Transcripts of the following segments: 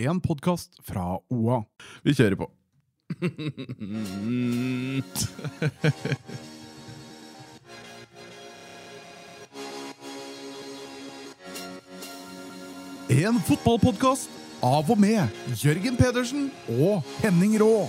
En podkast fra OA. Vi kjører på. En fotballpodkast av og med Jørgen Pedersen og Henning Rå.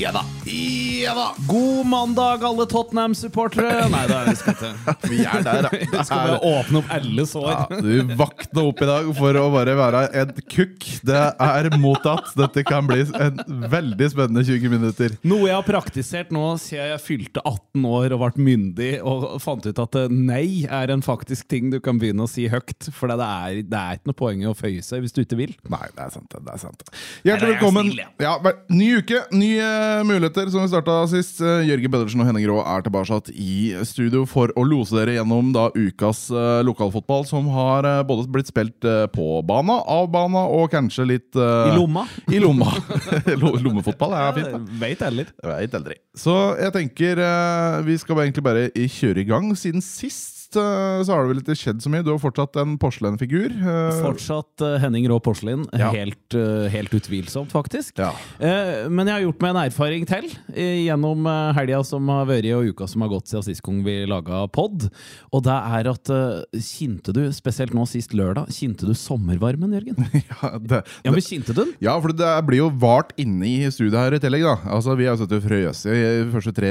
Ja da! Ja da! God mandag, alle Tottenham-supportere! Nei, det er vi skal ikke. Vi er der, da. Vi skal bare åpne opp alle sår. Ja, du vakna opp i dag for å bare være en kukk. Det er mottatt. Dette kan bli en veldig spennende 20 minutter. Noe jeg har praktisert nå siden jeg fylte 18 år og ble myndig og fant ut at eh, nei er en faktisk ting du kan begynne å si høyt. For det er, det er ikke noe poeng i å føye seg hvis du ikke vil. Nei, det er sant. det er sant Hjertelig er velkommen. ja. Ja, ny uke, nye muligheter som vi starta sist. Eh, Jørgen Pedersen og Henning Rå er tilbake i studio for å lose dere gjennom da ukas uh, lokalfotball, som har uh, både blitt spilt uh, på bana, av bana og kanskje litt I lomma. I lomma. Lommefotball er fint. da. Veit heller. Vet aldri. Så jeg tenker vi skal egentlig bare kjøre i gang. Siden sist eh, så har det vel ikke skjedd så mye. Du har fortsatt en porselenfigur. eh, Fortsatt eh, Henning Rå Porselen. Ja. Helt, helt utvilsomt, faktisk. Ja. Men jeg har gjort meg en erfaring til gjennom helga som har vært og uka som har gått siden sist gang vi laga pod. Og det er at kjente du, spesielt nå sist lørdag, kjente du sommervarmen, Jørgen? Ja, det, Ja, men kjente du den? ja, for det blir jo vart inne i studiet her i tillegg. da Altså Vi har sittet og frøst i de første tre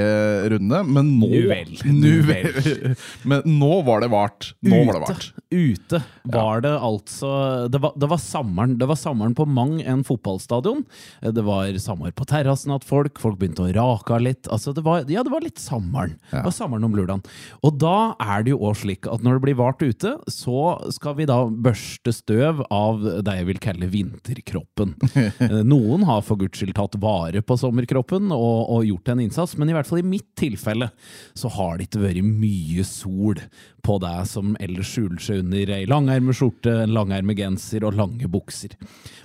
rundene, men nå Nuvel. Nuvel. Nu nu vel. Men nå var det vart. Nå var det vart. Ute var det altså Det var, det var sommeren Det var sommeren på mang en fotballstadion. Det var sommer på terrassen at folk Folk begynte å rake av litt. Altså det var, ja, det var litt sommeren. Det var sommeren om lørdagen. Og da er det jo òg slik at når det blir vart ute, så skal vi da børste støv av det jeg vil kalle vinterkroppen. Noen har for guds skyld tatt vare på sommerkroppen og, og gjort en innsats, men i hvert fall i mitt tilfelle så har det ikke vært mye sol på deg som ellers skjuler seg under ei langermet skjorte, en langermet genser og lange bukser.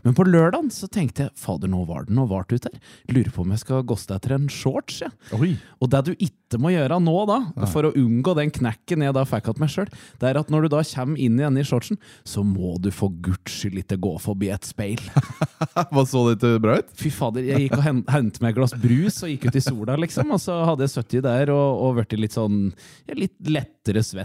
Men på lørdagen så tenkte jeg fader, nå var det noe vart ute her. Lurer på om jeg skal goste etter en shorts. Oi. Og det du ikke må gjøre nå, da, for å unngå den knekken jeg da fikk av meg sjøl, det er at når du da kommer inn igjen i shortsen, så må du for guds skyld ikke gå forbi et speil. Hva så det ikke bra ut? Fy fader, jeg gikk og hentet meg et glass brus og gikk ut i sola, liksom. Og så hadde jeg sittet der og, og blitt litt sånn ja, litt lettere svett.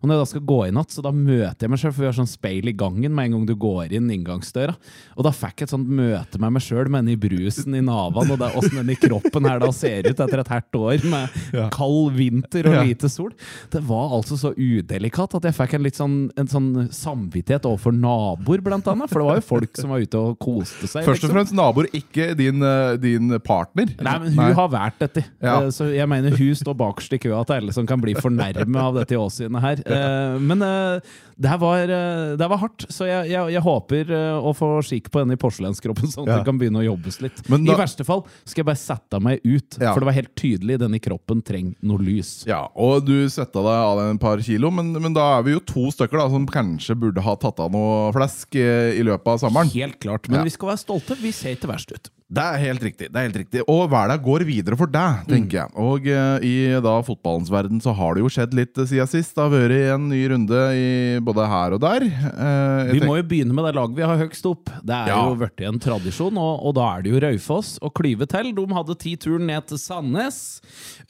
Og når jeg da skal gå inn igjen, så da møter jeg meg sjøl, for vi har sånn speil i gangen med en gang du går inn inngangsdøra. Og da fikk jeg et sånt møte med meg sjøl, med den i brusen i naven, og det er åssen den i kroppen her da ser ut etter et herdt år med kald vinter og lite sol. Det var altså så udelikat at jeg fikk en litt sånn, en sånn samvittighet overfor naboer, blant annet. For det var jo folk som var ute og koste seg. Først og liksom. fremst naboer, ikke din, eh, din partner. Nei, men hun har vært dette. Ja. Eh, Så jeg mener hun står bakerst i køa til alle som kan bli fornærmet av dette åsynet her. Eh, Men eh, det her var, eh, det her var hardt, så jeg, jeg, jeg håper å få skikk på denne i porselenskroppen, sånn at Ja. det kan begynne å jobbes litt. Da- I verste fall skal jeg bare sette meg ut, Ja. for det var helt tydelig denne kroppen trenger noe lys. Ja, og du svetta deg av en par kilo, men, men da er vi jo to stykker da som kanskje burde ha tatt av noe flesk i løpet av sommeren. Helt klart, men Ja. vi skal være stolte. Vi ser ikke verst ut. Det er helt riktig. det er helt riktig Og hverdag går videre for deg, tenker jeg. Og uh, i da fotballens verden så har det jo skjedd litt uh, siden sist. Det har vært en ny runde i både her og der. Uh, Vi må jo begynne med det laget vi har høgst opp. Det er Ja. jo blitt en tradisjon, og, og da er det jo Raufoss og klyve til. De hadde ti turen ned til Sandnes.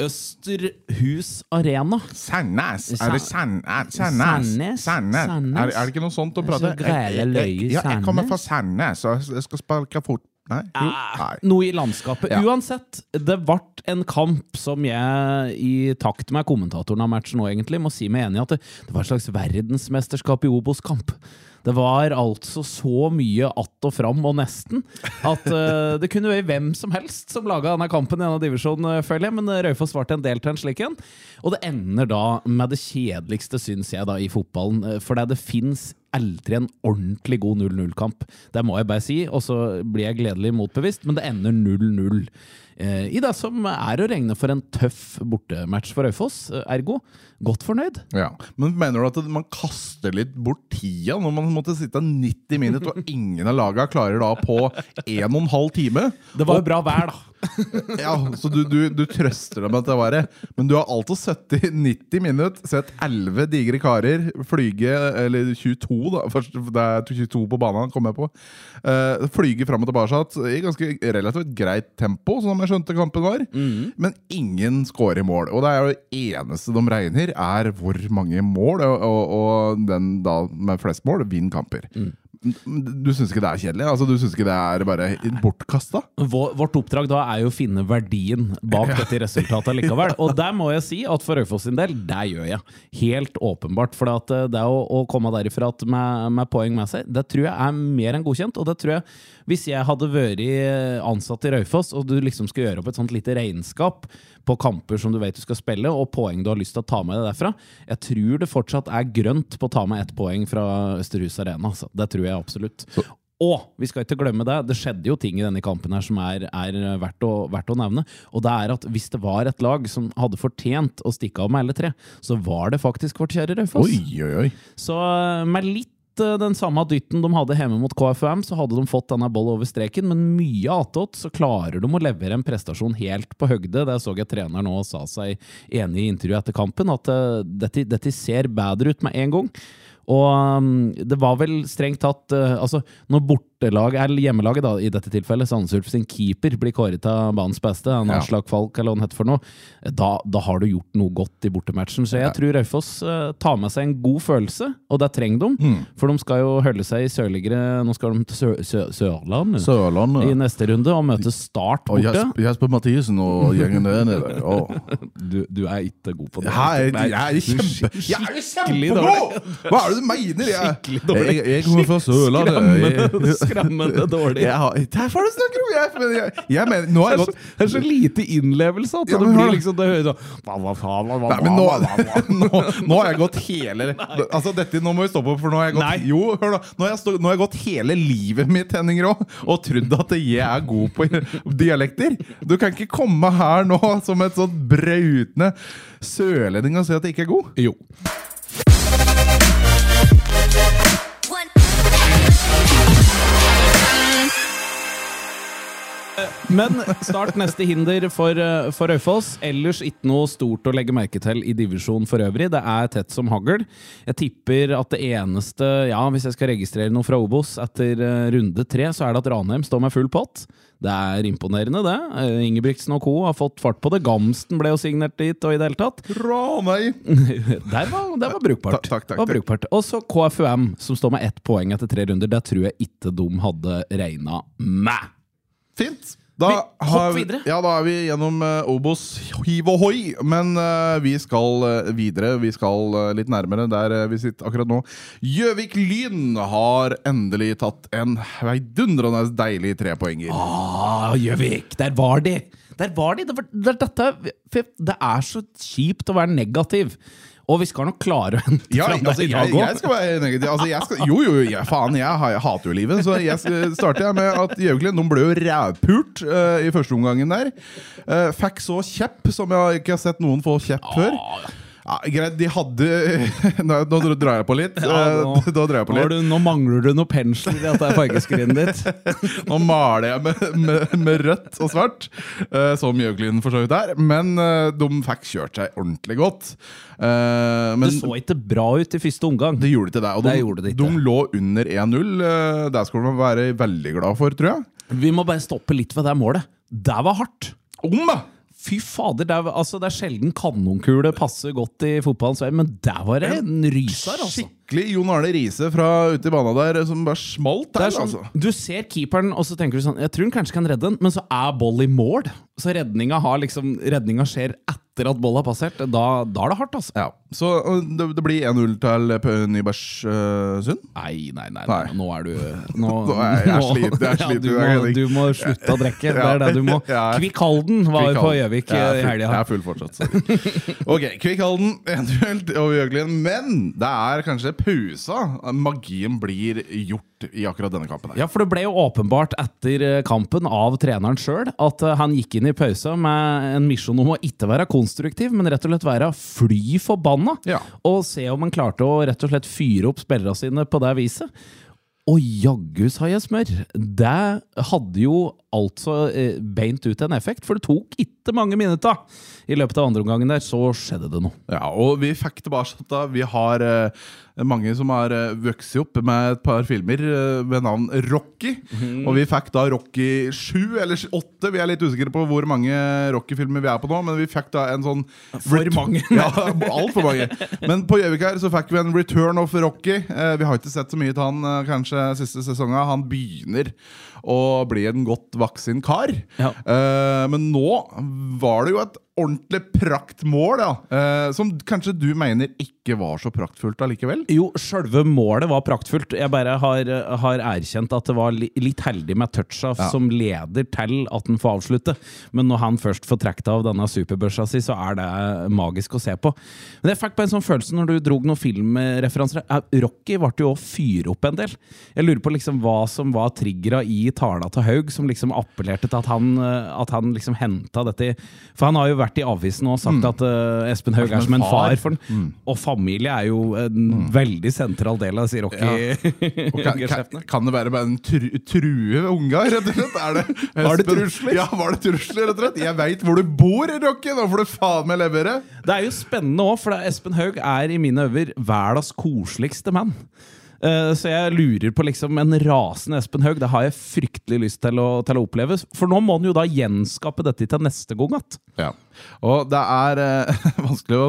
Østerhus Arena. Sandnes? Er det Sand- Sandnes? Sandnes? Sandnes? Er, er det ikke noe sånt å prate om? Jeg, jeg, jeg, Ja, jeg kommer fra Sandnes, og jeg skal sparke fot... Nei? Nei. Noe i landskapet. Ja. Uansett, det ble en kamp som jeg, i takt med kommentatoren av matchen nå, egentlig, må si meg enig i at det, det var et slags verdensmesterskap i Obos-kamp. Det var altså så mye att og fram og nesten at uh, det kunne være hvem som helst som laga denne kampen i denne divisjonen, eh, føler jeg, men eh, Raufoss svarte en del til en slik en. Og det ender da med det kjedeligste, syns jeg, da, i fotballen. For det, det fins aldri en ordentlig god 0-0-kamp. Det må jeg bare si, og så blir jeg gledelig motbevist, men det ender 0-0. Eh, I det som er å regne for en tøff bortematch for Raufoss. Eh, ergo godt fornøyd. Ja, Men mener du at man kaster litt bort tida når man måtte sitte 90 minutter, og ingen av laga klarer da på 1 12 time? Det var jo bra vær, da. Ja, Så du, du, du trøster dem med at det var det. Men du har altså sittet 90 minutter, sett 11 digre karer flyge Eller 22, da. Først, det er 22 på banen, kom jeg på. Uh, flyge fram og tilbake i ganske relativt greit tempo, som jeg skjønte kampen var. Men ingen scorer mål. Og det er jo det eneste de regner, er hvor mange mål, og, og, og den da med flest mål vinner kamper. Du syns ikke det er kjedelig? Altså, du syns ikke det er bare bortkasta? Vår, vårt oppdrag da er jo å finne verdien bak dette resultatet likevel. Og der må jeg si at for Raufoss sin del, det gjør jeg. Helt åpenbart. For at eh, det å, å komme derifra at med, med poeng med seg, det tror jeg er mer enn godkjent. Og det tror jeg, hvis jeg hadde vært ansatt i Raufoss, og du liksom skulle gjøre opp et sånt lite regnskap på kamper som du vet du skal spille, og poeng du har lyst til å ta med deg derfra, jeg tror det fortsatt er grønt på å ta med ett poeng fra Østerhus Arena. Altså. Det tror jeg absolutt. Og vi skal ikke glemme det, det skjedde jo ting i denne kampen her som er, er verdt, å, verdt, å, nevne. Og det er at hvis det var et lag som hadde fortjent å stikke av med alle tre, så var det faktisk vårt kjære Raufoss. Så med litt eh, den samme dytten de hadde hjemme mot KFUM, så hadde de fått denne bollen over streken, men mye attåt så klarer de å levere en prestasjon helt på høgde. Det så jeg treneren nå sa seg enig i intervjuet etter kampen, at uh, dette, dette ser bedre ut med en gang. Og um, det var vel strengt tatt uh, Altså, når bortelag, eller hjemmelaget da, i dette tilfellet, Sandsulf sin keeper blir kåret til banens beste, en Ja. Aslak Falk eller hva han heter for noe, da, da har du gjort noe godt i bortematchen. Så jeg tror Raufoss uh, tar med seg en god følelse, og det trenger de. Mm. For de skal jo holde seg i sørligere Nå skal de til Sør Sør Sørlandet i neste runde og møte Start Og borte. Jesper, Jesper Mathisen og gjengen der nede. Oh. Du, du er ikke god på det. Jeg jeg, jeg er kjempe Jeg er jo kjempegod! Hva er det du mener? Jeg, jeg, jeg kommer fra Sørlandet. Skremmende, dårlig. jeg har, det er hva du snakker om! Jeg, men jeg, jeg mener, nå har jeg så, gått det er så lite innlevelse at det blir liksom Det høres sånn Nei, men nå, nå, nå har jeg gått hele Altså dette, Nå må vi stoppe, for nå har jeg gått. Jo, hør da Nå har jeg, stå, nå har jeg gått hele livet mitt Henning Rå, og trodd at jeg er god på dialekter. Du kan ikke komme her nå som et sånt brautende sørlending og si at jeg ikke er god. Jo. Men start neste hinder for, eh, for Raufoss. Ellers ikke noe stort å legge merke til i divisjonen for øvrig. Det er tett som hagl. Jeg tipper at det eneste, ja, hvis jeg skal registrere noe fra Obos etter eh, runde tre, så er det at Ranheim står med full pott. Det er imponerende, det. Eh, Ingebrigtsen og co. har fått fart på det. Gamsten ble jo signert dit, og i det hele tatt. Ranheim! Der var, der var brukbart. Takk, takk, takk, var brukbart. Og så KFUM, som står med ett poeng etter tre runder. Det tror jeg ikke de hadde regna med. Fint. Da Vi har. Ja, da er vi gjennom uh, Obos hiv og hoi. Men uh, vi skal uh, videre. Vi skal litt nærmere der vi sitter akkurat nå. Gjøvik Lyn har endelig tatt en heidundrende deilig trepoenger. Ah, Gjøvik! Der var de! Der var de! Det, var, det, dette, det er så kjipt å være negativ. Og vi skal nok klare å hente Ja, fram altså, deg i dag òg. Altså, jeg skal, jo, jo, jeg, faen, jeg, jeg hater jo livet. Så jeg starter jeg med at Gjøviklin ble jo rævpult uh, i første omgangen der. Uh, fikk så kjepp som jeg ikke har sett noen få kjepp før. Ja, greit, de hadde Nå, nå drar jeg på litt. Ja, nå- Eh, da drar jeg på Nå, litt. du, nå mangler du noe pensel i dette fargeskrinet ditt. Nå maler jeg med, med, med rødt og svart, eh, som Gjøviklin for så vidt er. Men eh, de fikk kjørt seg ordentlig godt. Eh, men Det så ikke bra ut i første omgang. Det gjorde ikke det. Og de, Det gjorde det ikke. de lå under 1-0. eh, Det skulle man være veldig glad for, tror jeg. Vi må bare stoppe litt ved det målet. Det var hardt! Om, da! Fy fader, det er, altså, det er sjelden kanonkule passer godt i fotballens vei, men der var det en ryser, altså. Skikkelig Jon Arne Riise fra ute i banen der som bare smalt der. er sånn, altså. Du ser keeperen, og så tenker du sånn Jeg tror han kanskje kan redde den, men så er ball i mål. Så redninga, har liksom, redninga skjer etter at ball har passert, da, da er det hardt, altså. Ja, Så det, det blir 1-0 til Nybergsund? Uh, nei, nei, Nei. nei. Nå er du Nå, Nå er jeg sliten, jeg Ja, du, må, du må slutte å drikke. Det er det du må. Ja. Kvikk Halden var jo på Gjøvik Jeg eh, i full- helga. Jeg er full fortsatt. sorry. ok, Kvikkhalden 1-0 over Gjøglien. Men det er kanskje pausa magien blir gjort i akkurat denne kampen. her Ja, for det ble jo åpenbart etter eh, kampen av treneren sjøl at eh, han gikk inn i pausa med en misjon om å ikke være konstruktiv, men rett og slett være fly forbanna. Ja. Og se om han klarte å rett og slett fyre opp spillerne sine på det viset. Og jaggu sa jeg smør! Det hadde jo altså eh, beint ut en effekt, for det tok ikke mange minutter i løpet av andre omgangen der, så skjedde det noe. Ja, og vi fikk tilbake da Vi har eh, mange som har uh, vokst opp med et par filmer eh, ved navn Rocky. Mhm. Og vi fikk da Rocky 7 eller 8. Vi er litt usikre på hvor mange Rocky-filmer vi er på nå, men vi fikk da en sånn For mange. ja, altfor mange. Men på Gjøvik her så fikk vi en Return of Rocky. Eh, vi har ikke sett så mye til han eh, kanskje siste sesongen. Han begynner å bli en godt voksen kar. Ja. Uh, men nå var det jo et ordentlig praktmål, ja. eh, som kanskje du mener ikke var så praktfullt allikevel? Jo, sjølve målet var praktfullt. Jeg bare har, har erkjent at det var li, litt heldig med toucha Ja. som leder til at han får avslutte. Men når han først får trukket av denne superbørsa si, så er det magisk å se på. Men jeg fikk bare en sånn følelse når du drog noen filmreferanser. Rocky ble jo å fyre opp en del. Jeg lurer på liksom hva som var triggera i tala til Haug, som liksom appellerte til at han, at han liksom henta dette For han har jo vært i avisen og sagt at uh, Espen Haug er som en far for mm. Og familie er jo en veldig sentral del av disse Og kan, kan, det være bare en tru, true unga, rett og slett? Er det, Var det Espen- trusler? Ja, var det trusler, rett og slett? Jeg veit hvor du bor, Rocky! Nå får du faen meg levere! Det er jo spennende òg, for Espen Haug er i mine øyne verdens koseligste mann. Eh, Så jeg lurer på liksom en rasende Espen Haug. Det har jeg fryktelig lyst til å, til å oppleve. For nå må han jo da gjenskape dette til neste gang igjen. Ja. Og det er eh, vanskelig å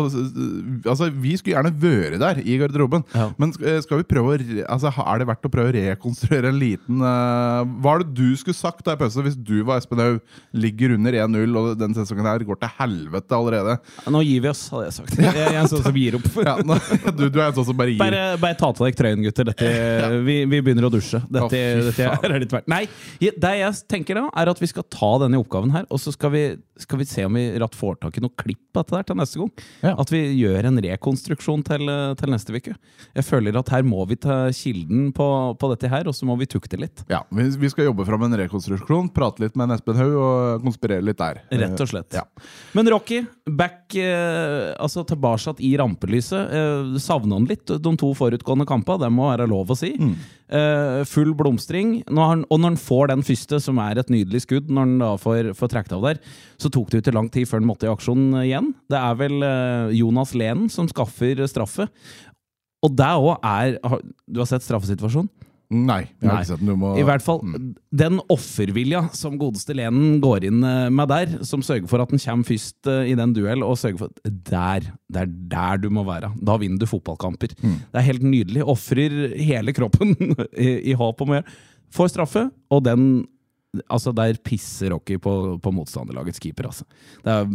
Altså, vi skulle gjerne vært der i garderoben, Ja. men eh, skal vi prøve å altså, Er det verdt å prøve å rekonstruere en liten eh, Hva er det du skulle sagt da i pausen hvis du var Espen Haug, ligger under 1-0, og den sesongen her går til helvete allerede? Nå gir vi oss, hadde jeg sagt. Jeg er en sånn som gir opp. Ja, nå, du, du er en sånn som bare gir. Bare, bare ta til deg trøyen, gutter. Dette, vi, vi begynner å dusje. Dette, oh, dette er litt verdt. Nei, det jeg tenker da, er at vi skal ta denne oppgaven her, og så skal vi, skal vi se om vi ratt får tak i noe klipp av dette der til neste gang. Ja. At vi gjør en rekonstruksjon til, til neste uke. Jeg føler at her må vi ta kilden på, på dette her, og så må vi tukte litt. Ja, vi, vi skal jobbe fram en rekonstruksjon, prate litt med en Espen Haug og konspirere litt der. Rett og slett. Ja. Men Rocky, back eh, altså tilbake i rampelyset. Eh, Savna han litt de to forutgående kampene, det må være lov å si. Mm. Eh, full blomstring. Når han, og når han får den første, som er et nydelig skudd, når han da får, får trukket av der, så tok det jo ikke lang tid før han måtte i aksjon igjen. Det er vel eh, Jonas Lenen som skaffer straffe. Og det òg er Du har sett straffesituasjonen? Nei, jeg har Nei. ikke sett den. Du må I hvert fall den offervilja som godeste Lenen går inn eh, med der, som sørger for at den kommer først eh, i den duell, og sørger for at der, det er der du må være. Da vinner du fotballkamper. Det er helt nydelig. Ofrer hele kroppen i, i håp om å gjøre Får straffe, og den Altså, der pisser Rocky på, på motstanderlagets keeper, altså. Det er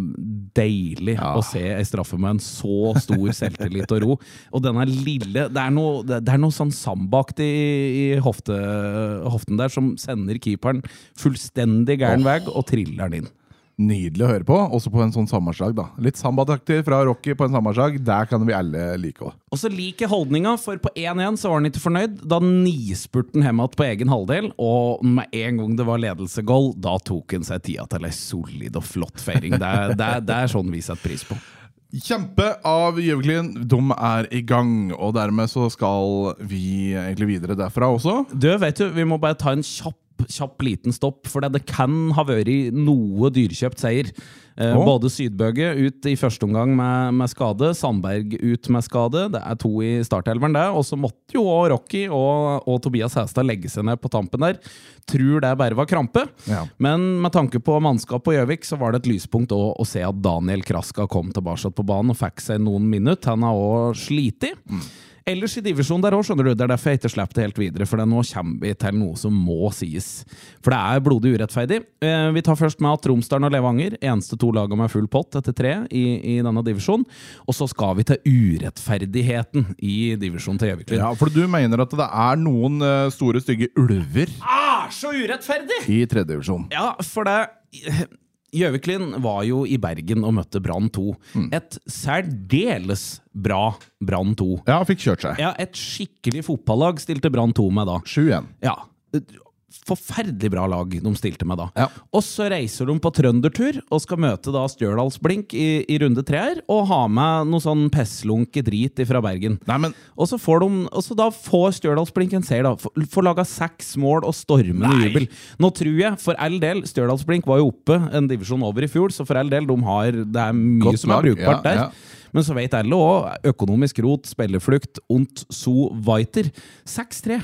deilig Ja. å se ei straffe med en så stor selvtillit og ro. Og denne lille Det er noe, det er noe sånn sambakt i, i hofte, hoften der som sender keeperen fullstendig gæren vei og triller den inn. Nydelig å høre på, også på en sånn sammarsdag. da Litt sambataktig fra Rocky på en sammarsdag. Der kan vi alle like òg. Og så liker holdninga, for på 1-1 så var han ikke fornøyd. Da nispurte han hjem igjen på egen halvdel, og med en gang det var ledelsesgoal, da tok han seg tida til ei solid og flott feiring. Det det det er sånn vi setter pris på. Kjempe av Gjøviklin. De er i gang, og dermed så skal vi egentlig videre derfra også. Du, vet du, vi må bare ta en kjapp, kjapp liten stopp, for det kan ha vært noe dyrkjøpt seier. Eh, oh. Både Sydbøge ut i første omgang med, med skade, Sandberg ut med skade. Det er to i startelveren, det. Og så måtte jo også Rocky og, og Tobias Hestad legge seg ned på tampen der. Tror det bare var krampe. Ja. Men med tanke på mannskap på Gjøvik, så var det et lyspunkt å, å se at Daniel Kraska kom tilbake på banen og fikk seg noen minutter. Han har òg slitt. Ellers i divisjonen der òg, skjønner du. Det er derfor jeg ikke slipper det helt videre. For nå kommer vi til noe som må sies. For det er blodig urettferdig. Eh, vi tar først med at Romsdalen og Levanger, eneste to lagene med full pott etter tre i, i denne divisjonen. Og så skal vi til urettferdigheten i divisjonen til Gjøviklyn. Ja, For du mener at det er noen eh, store, stygge ulver Ah, så urettferdig! i tredje divisjon? Ja, for det Gjøviklyn var jo i Bergen og møtte Brann 2. Et særdeles bra Brann 2. Ja, fikk kjørt seg. Ja, et skikkelig fotballag stilte Brann 2 med da. 7-1. Ja, Forferdelig bra lag de stilte med da. Ja. Og så reiser de på trøndertur og skal møte da Stjørdalsblink i, i runde tre her, og ha med noe sånn pesslunke drit fra Bergen. Nei, men Og så får, de, og så da får Stjørdalsblink en seier, da. Får, får laga seks mål og stormende jubel. Nå tror jeg, for all del, Stjørdalsblink var jo oppe en divisjon over i fjor, så for all del, de har, det er mye Godt som er brukbart ja, der. ja. Men så vet alle òg økonomisk rot, spilleflukt, ont so weiter. 6-3.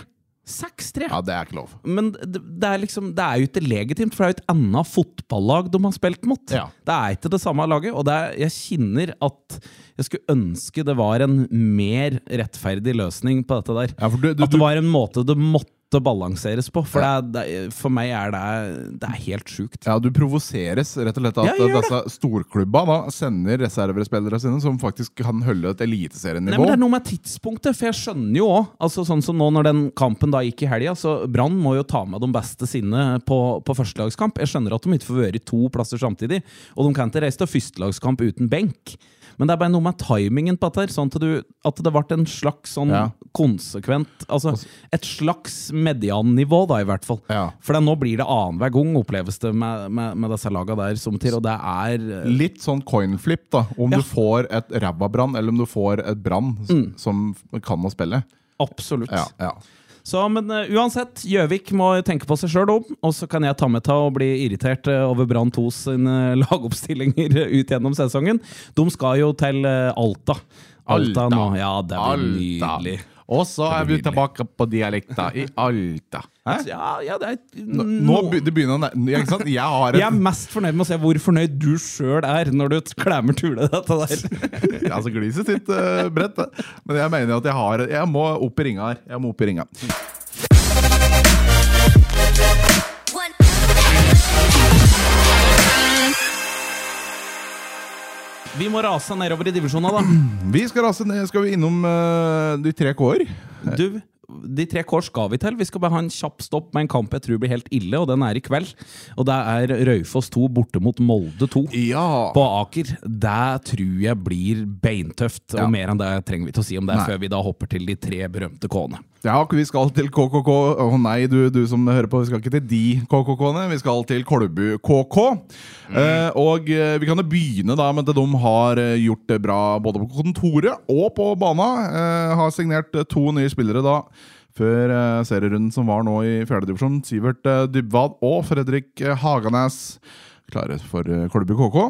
6-3! Ja, det er ikke lov. Men det, det, er liksom, det er jo ikke legitimt, for det er jo et annet fotballag de har spilt mot. Ja. Det er ikke det samme laget, og det er, jeg kjenner at jeg skulle ønske det var en mer rettferdig løsning på dette der. Ja, du, du, At det var en måte det måtte balanseres på. For, det det, for meg er det, det er helt sjukt. ja, du provoseres rett og slett at Ja, disse storklubba da sender reservespillere sine som faktisk kan holde et Nei, eliteserienivå. men Det er noe med tidspunktet, for jeg skjønner jo òg altså Sånn som nå når den kampen da gikk i helga, så Brann må jo ta med de beste sine på, på førstelagskamp. Jeg skjønner at de ikke får være i to plasser samtidig, og de kan ikke reise til førstelagskamp uten benk. Men det er bare noe med timingen på dette, her, sånn at, du, at det ble en slags sånn Ja. konsekvent Altså et slags mediannivå, da, i hvert fall. Ja. For nå blir det annenhver gang, oppleves det med, med, med disse laga der som til, og det er Litt sånn coinflip, da. Om Ja. du får et ræva brann, eller om du får et brann Mm. som kan å spille. absolutt. Ja, ja. Så, men uh, uansett, Gjøvik må tenke på seg sjøl om, og så kan jeg ta med ta og bli irritert eh, over Brann 2 sine lagoppstillinger ut gjennom sesongen. De skal jo til eh, Alta. Alta, Alta. nå. Ja, det blir Alta. nydelig. Og så er vi tilbake på dialekta i Alta. Ja, ja, det er Nå, nå begynner han ja? Jeg har Jeg er mest fornøyd med å se hvor fornøyd du sjøl er når du klemmer tule dette der. Altså, gliset sitt uh, bredt, det. Men jeg mener at jeg har Jeg må opp i ringa her. Jeg må opp i ringa. Vi må rase nedover i divisjonene, da. Vi skal rase ned. Skal vi innom uh, de tre k-er? Du, de tre kår skal vi til. Vi skal bare ha en kjapp stopp med en kamp jeg tror blir helt ille, og den er i kveld. Og det er Raufoss 2 borte mot Molde 2. Ja. På Aker. Det tror jeg blir beintøft. Ja. Og mer enn det trenger vi til å si om det Nei. før vi da hopper til de tre berømte K-ene. Ja, vi skal til KKK. Å nei, du, du som hører på, vi skal ikke til de KKK-ene. Vi skal til Kolbu KK. Eh, og eh, vi kan jo begynne da med at de har eh, gjort det bra både på kontoret og på bana. Eh, har signert eh, to nye spillere da før eh, serierunden som var nå i fjerdedivisjon. Sivert Dybwad og Fredrik Haganes klare for Kolbu KK.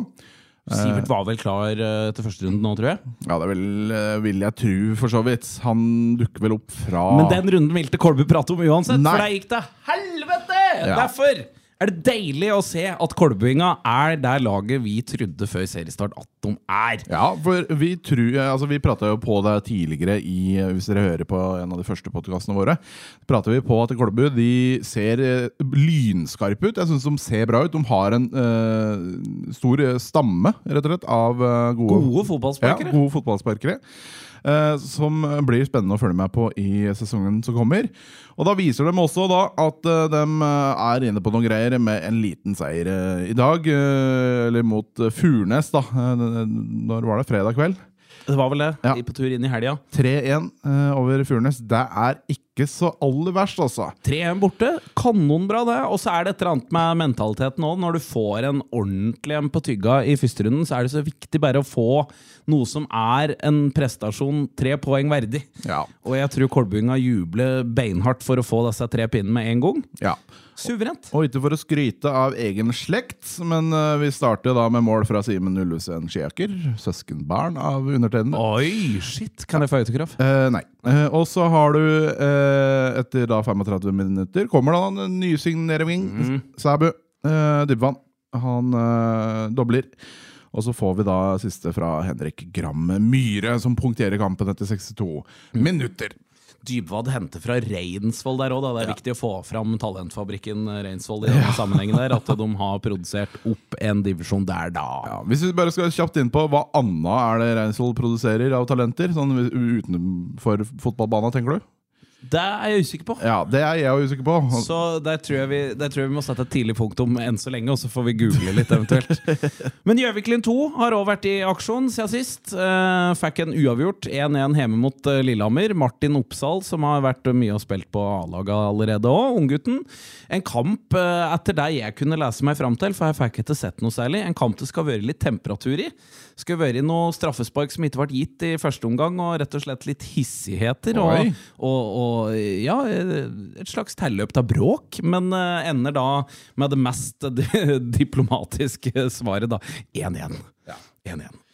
Sivert var vel klar eh, til første runde nå, tror jeg. Ja, det vil, eh, vil jeg tro, for så vidt. Han dukker vel opp fra Men den runden ville Kolbu prate om uansett, Nei. for der gikk det helvete! Ja. Derfor er det deilig å se at Kolbuinga er det laget vi trodde før seriestart at de er. Ja, for vi tror, altså vi prata jo på det tidligere i Hvis dere hører på en av de første podkastene våre, prater vi på at Kolbu de ser eh, lynskarpe ut. Jeg syns de ser bra ut. De har en uh, stor stamme, rett og slett, av eh, gode, Gode fotballsparkere. Ja, gode fotballsparkere. Eh, som blir spennende å følge med på i sesongen som kommer. Og da viser de også da at eh, de eh, er inne på noen greier med en liten seier i dag. eller mot Furnes, da. Når var det? Fredag kveld? Det var vel det. Ja. På tur inn i helga. 3-1 eh, over Furnes. Det er ikke så aller verst, altså. 3-1 borte. Kanonbra, det. Og så er det et eller annet med mentaliteten òg. Når du får en ordentlig en på tygga i første runden, så er det så viktig bare å få noe som er en prestasjon tre poeng verdig. Ja. Og jeg tror Kolbunga jubler beinhardt for å få disse tre pinnene med en gang. ja. Suverent. Og ikke for å skryte av egen slekt, men uh, vi starter da med mål fra Simen Ullusen Skiaker, Søskenbarn av undertegnede. Oi, shit! Kan jeg få autograf? Uh, nei. Uh, og så har du, etter da 35 minutter, kommer da en nysignering. Mm. Sæbu. Dybvann. Han dobler. Og så får vi da siste fra Henrik Gram Myhre, som punkterer kampen etter 62 minutter. Dybwad henter fra Reinsvoll der òg. Det er viktig å få fram talentfabrikken Reinsvoll i denne sammenhengen der. At de har produsert opp en divisjon der, da. Ja, hvis vi bare skal kjapt inn på hva annet er det Reinsvoll produserer av talenter, sånn utenfor fotballbanen, tenker du? Det er jeg usikker på. Ja, det er jeg usikker på. Så der tror, jeg vi, der tror jeg vi må sette et tidlig punktum enn så lenge, og så får vi google litt eventuelt. Men Gjøviklin 2 har òg vært i aksjon siden sist. Uh, fikk en uavgjort 1-1 hjemme mot eh, Lillehammer. Martin Oppsal, som har vært mye og spilt på A-laget allerede òg, unggutten. En kamp uh, etter det jeg kunne lese meg fram til, for jeg fikk ikke sett noe særlig. En kamp det skal være litt temperatur i. Skal være noe straffespark som ikke ble gitt i første omgang, og rett og slett litt hissigheter. Og, og, og ja, et slags tilløp til bråk, men eh, ender da med det mest diplomatiske svaret, da. 1-1. 1-1.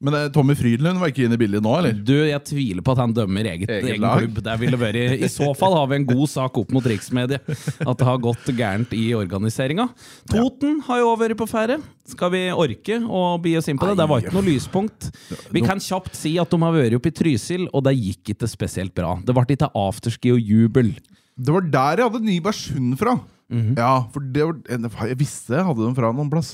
Men det, Tommy Frydlund var ikke inne i bildet nå, eller? Du, jeg tviler på at han dømmer eget, Eget egen klubb. Det ville vært, I så fall har vi en god sak opp mot riksmediet. At det har gått gærent i organiseringa. Toten har jo vært på ferde. Skal vi orke å bi oss inn på det? Det var ikke noe lyspunkt. Vi kan kjapt si at de har vært oppe i Trysil, og det gikk ikke spesielt bra. Det ble ikke afterski og jubel. Det var der jeg hadde Nybergsund fra. Mhm. Ja, for det var, Jeg visste jeg hadde dem fra noen plass.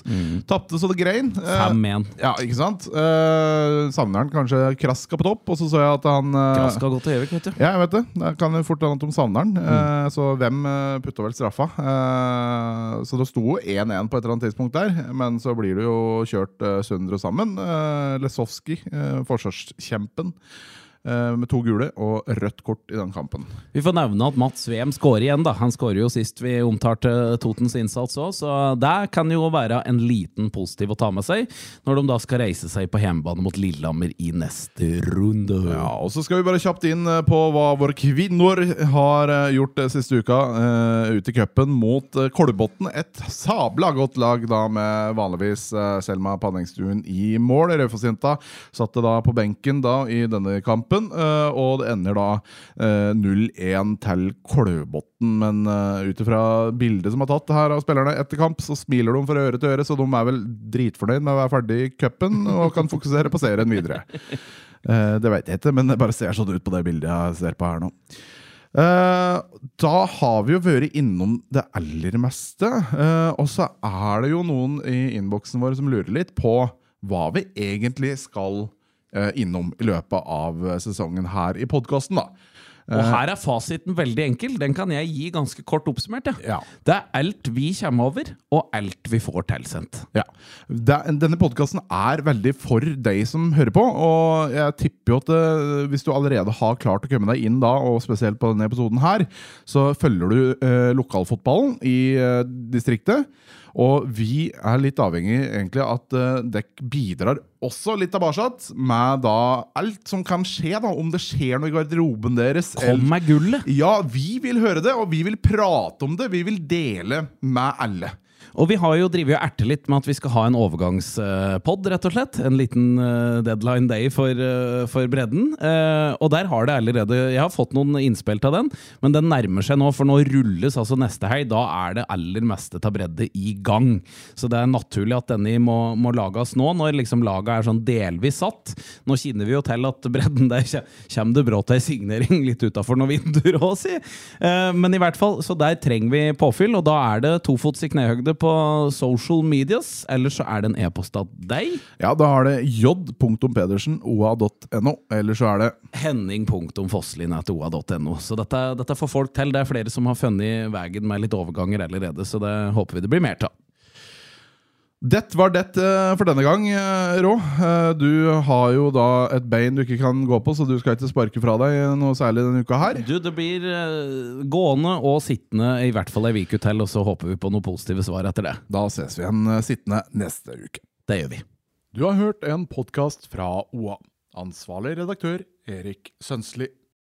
Tapte så det grein. Eh, ja, ikke sant? Eh, savner han kanskje Kraska på topp, og så så jeg at han eh, Kraska har gått til Gjøvik, vet du. Ja, jeg vet det. Det kan jo fort hende at de savner han. Mm. Eh, så hvem uh, putta vel straffa? Eh, så det sto 1-1 på et eller annet tidspunkt der, men så blir det jo kjørt eh, Sundre sammen. Eh, Lesowski, uh, forsvarskjempen, eh, med to gule og rødt kort i den kampen. Vi får nevne at Mats Wem skårer igjen. da Han skårer jo sist vi omtalte Totens innsats òg, så det kan jo være en liten positiv å ta med seg når de da skal reise seg på hjemmebane mot Lillehammer i neste runde. Ja, og Så skal vi bare kjapt inn eh, på hva våre kvinner har eh, gjort eh, siste uka uh, ute i cupen mot Kolbotn. Et sabla godt lag da med vanligvis eh, Selma Panningstuen i mål. Raufoss-jenta satte da på benken da i denne kampen, eh, og det ender da eh, 0-1 til Kolbotn. Men uh, ut ifra bildet som er tatt her av spillerne etter kamp, så smiler de fra øre til øre, så de er vel dritfornøyd med å være ferdig i cupen og kan fokusere på serien videre. Eh, det vet jeg ikke, men det bare ser sånn ut på det bildet jeg ser på her nå. Eh, da har vi jo vært innom det aller meste. eh, og så er det jo noen i innboksen vår som lurer litt på hva vi egentlig skal eh, innom i løpet av eh, sesongen her i podkasten. Og her er fasiten veldig enkel. Den kan jeg gi ganske kort oppsummert. Ja. Ja. Det er alt vi kommer over, og alt vi får tilsendt. Ja. Denne podkasten er veldig for deg som hører på. Og jeg tipper jo at eh, hvis du allerede har klart å komme deg inn da, og spesielt på denne episoden her, så følger du eh, lokalfotballen i eh, distriktet. Og vi er litt avhengig egentlig at uh, dere bidrar også litt tilbake med da alt som kan skje, da. Om det skjer noe i garderoben deres. Kom med gullet! Ja, vi vil høre det, og vi vil prate om det. Vi vil dele med alle. Og vi har jo drevet og ertet litt med at vi skal ha en overgangspod, rett og slett. En liten eh, deadline day for, eh, for bredden. Eh, og der har det allerede Jeg har fått noen innspill til den, men den nærmer seg nå, for nå rulles altså neste helg. Da er det aller meste av bredde i gang. Så det er naturlig at denne må, må lages nå, når liksom laget er sånn delvis satt. Nå kjenner vi jo til at bredden der kommer det brått ei signering litt utafor noen vinduer òg, si. Men i hvert fall, så der trenger vi påfyll, og da er det tofots i knehøgde på social medias. Eller så er det en e-post av deg. Ja, da har det j.pedersen.oa.no, eller så er det Henning.fosslin.oa.no. Så dette, dette får folk til. Det er flere som har funnet veien med litt overganger allerede, så det håper vi det blir mer av. Det var det eh, for denne gang, eh, Rå. Eh, Du har jo da et bein du ikke kan gå på, så du skal ikke sparke fra deg noe særlig denne uka her. Du, det blir gående og sittende i hvert fall ei uke til, og så håper vi på noen positive svar etter det. Da ses vi igjen sittende neste uke. Det gjør vi. Du har hørt en podkast fra OA. Ansvarlig redaktør Erik Sønsli.